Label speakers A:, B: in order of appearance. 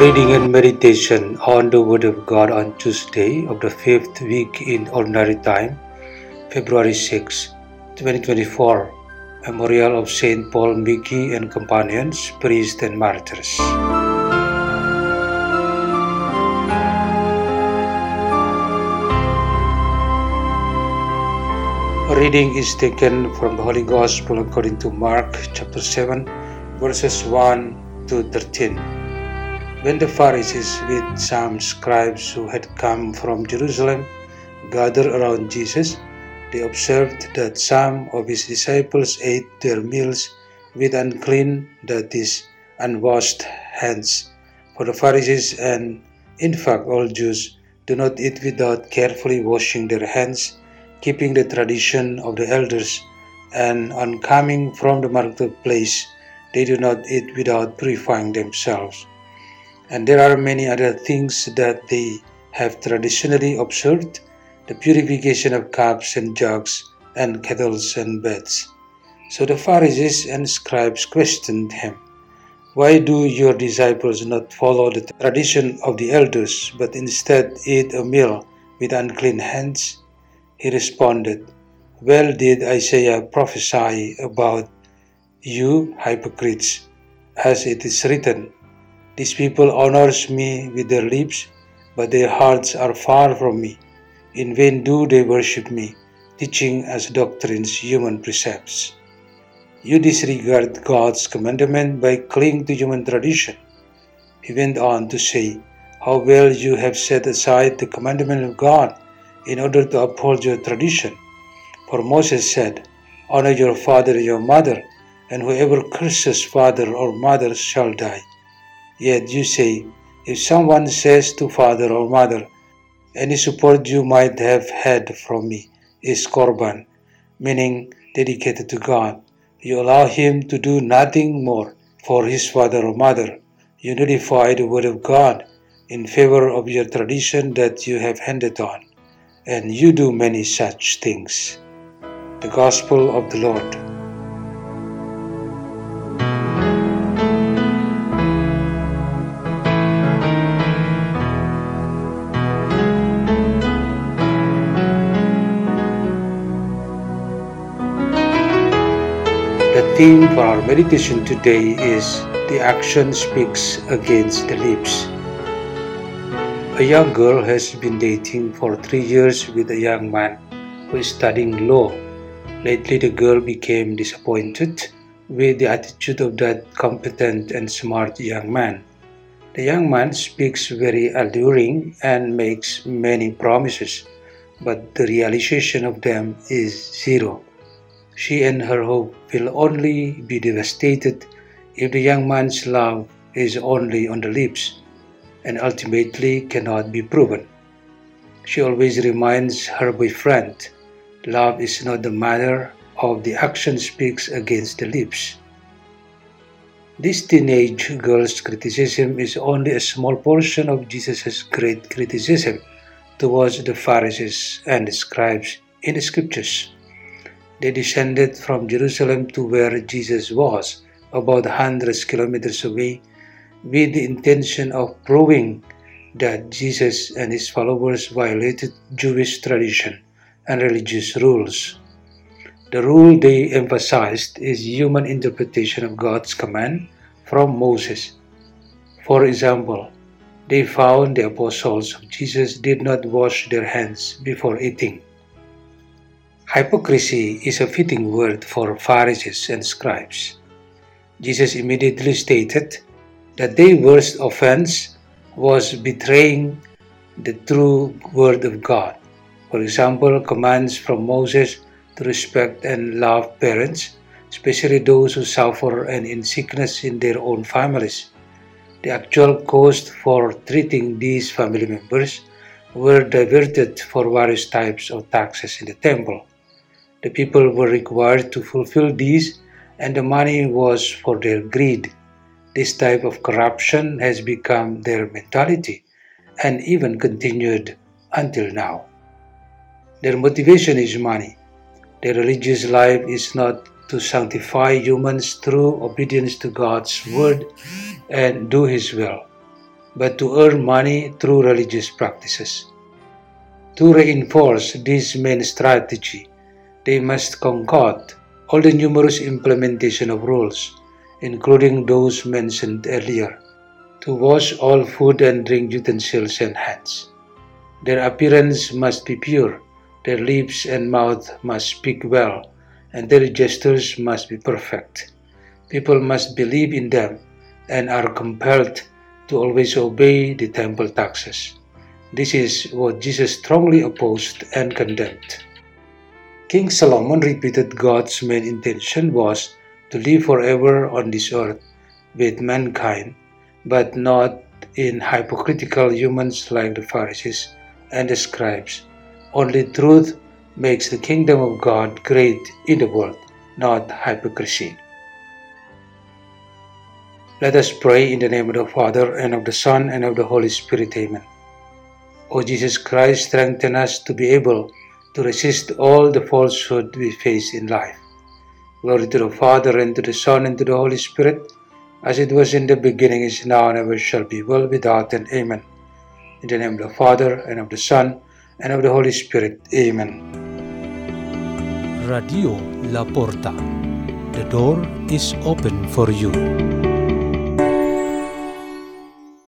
A: Reading and meditation on the Word of God on Tuesday of the fifth week in Ordinary Time, February 6, 2024. Memorial of Saint Paul Miki and companions, priests and martyrs. Reading is taken from the Holy Gospel according to Mark chapter 7, verses 1 to 13. When the Pharisees with some scribes who had come from Jerusalem gathered around Jesus, they observed that some of his disciples ate their meals with unclean, that is, unwashed hands. For the Pharisees and, in fact, all Jews do not eat without carefully washing their hands, keeping the tradition of the elders, and on coming from the marketplace, they do not eat without purifying themselves. And there are many other things that they have traditionally observed the purification of cups and jugs and kettles and beds. So the Pharisees and scribes questioned him, Why do your disciples not follow the tradition of the elders, but instead eat a meal with unclean hands? He responded, Well did Isaiah prophesy about you hypocrites, as it is written, These people honors me with their lips, but their hearts are far from me. In vain do they worship me, teaching as doctrines human precepts. You disregard God's commandment by clinging to human tradition. He went on to say, How well you have set aside the commandment of God in order to uphold your tradition. For Moses said, Honor your father and your mother, and whoever curses father or mother shall die. Yet you say, If someone says to father or mother, Any support you might have had from me is korban, meaning dedicated to God. You allow him to do nothing more for his father or mother. You nullify the word of God in favor of your tradition that you have handed on and you do many such things. The Gospel of the Lord. Theme for our meditation today is The Action Speaks Against the Lips. A young girl has been dating for three years with a young man who is studying law. Lately, the girl became disappointed with the attitude of that competent and smart young man. The young man speaks very alluring and makes many promises, but the realization of them is zero. She and her hope will only be devastated if the young man's love is only on the lips and ultimately cannot be proven. She always reminds her boyfriend love is not the matter of the action speaks against the lips. This teenage girl's criticism is only a small portion of Jesus' great criticism towards the Pharisees and the scribes in the scriptures. They descended from Jerusalem to where Jesus was, about hundreds kilometers away, with the intention of proving that Jesus and his followers violated Jewish tradition and religious rules. The rule they emphasized is human interpretation of God's command from Moses. For example, they found the apostles of Jesus did not wash their hands before eating. Hypocrisy is a fitting word for Pharisees and scribes. Jesus immediately stated that their worst offense was betraying the true word of God. For example, commands from Moses to respect and love parents especially those who suffer and in sickness in their own families. The actual cost for treating these family members were diverted for various types of taxes in the temple. The people were required to fulfill these, and the money was for their greed. This type of corruption has become their mentality and even continued until now. Their motivation is money. Their religious life is not to sanctify humans through obedience to God's word and do His will, but to earn money through religious practices. To reinforce this main strategy, they must concoct all the numerous implementation of rules, including those mentioned earlier, to wash all food and drink utensils and hands. Their appearance must be pure, their lips and mouth must speak well, and their gestures must be perfect. People must believe in them and are compelled to always obey the temple taxes. This is what Jesus strongly opposed and condemned. King Solomon repeated God's main intention was to live forever on this earth with mankind, but not in hypocritical humans like the Pharisees and the scribes. Only truth makes the kingdom of God great in the world, not hypocrisy. Let us pray in the name of the Father, and of the Son, and of the Holy Spirit. Amen. O Jesus Christ, strengthen us to be able to resist all the falsehood we face in life. Glory to the Father, and to the Son, and to the Holy Spirit, as it was in the beginning, is now, and ever shall be, world without end. Amen. In the name of the Father, and of the Son, and of the Holy Spirit. Amen.
B: Radio La Porta. The door is open for you.